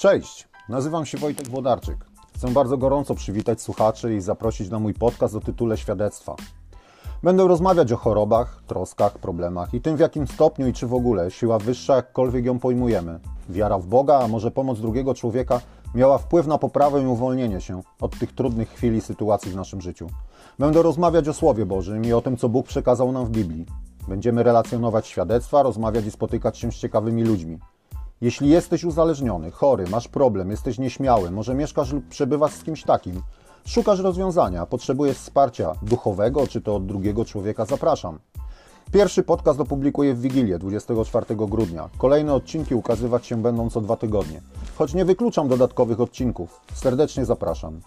Cześć, nazywam się Wojtek Włodarczyk. Chcę bardzo gorąco przywitać słuchaczy i zaprosić na mój podcast o tytule Świadectwa. Będę rozmawiać o chorobach, troskach, problemach i tym, w jakim stopniu i czy w ogóle siła wyższa, jakkolwiek ją pojmujemy, wiara w Boga, a może pomoc drugiego człowieka, miała wpływ na poprawę i uwolnienie się od tych trudnych chwil i sytuacji w naszym życiu. Będę rozmawiać o Słowie Bożym i o tym, co Bóg przekazał nam w Biblii. Będziemy relacjonować świadectwa, rozmawiać i spotykać się z ciekawymi ludźmi. Jeśli jesteś uzależniony, chory, masz problem, jesteś nieśmiały, może mieszkasz lub przebywasz z kimś takim, szukasz rozwiązania, potrzebujesz wsparcia duchowego czy to od drugiego człowieka, zapraszam. Pierwszy podcast opublikuję w Wigilię 24 grudnia. Kolejne odcinki ukazywać się będą co dwa tygodnie. Choć nie wykluczam dodatkowych odcinków. Serdecznie zapraszam.